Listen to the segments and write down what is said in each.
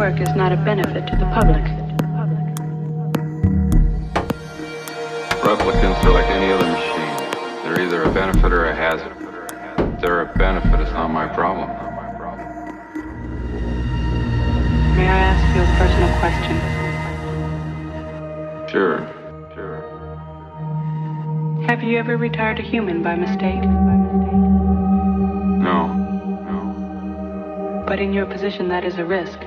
work is not a benefit to the public. Replicants are like any other machine. They're either a benefit or a hazard. If they're a benefit, it's not my problem. May I ask you a personal question? Sure. Sure. Have you ever retired a human by mistake? No. No. But in your position, that is a risk.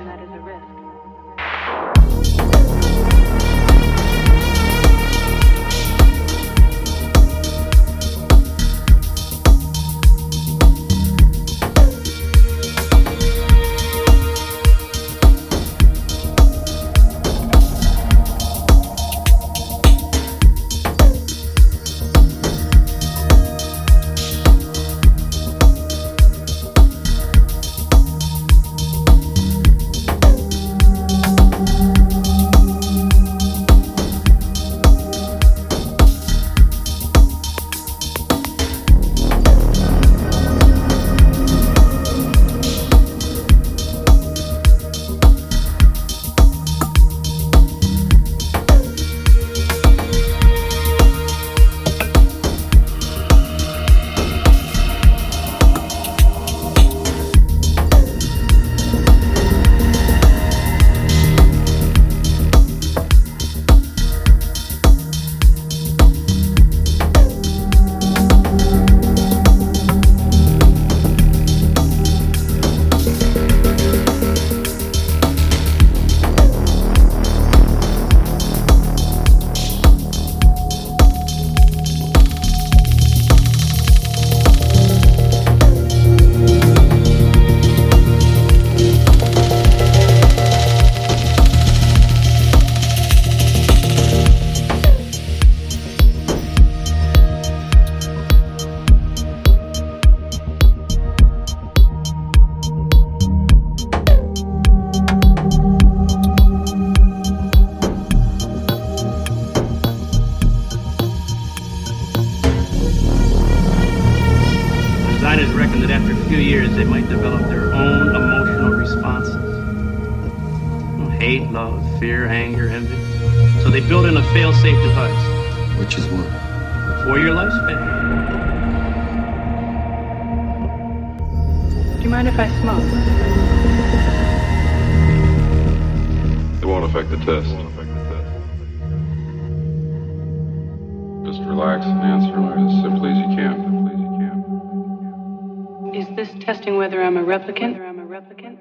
Whether I'm a replicant?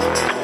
Human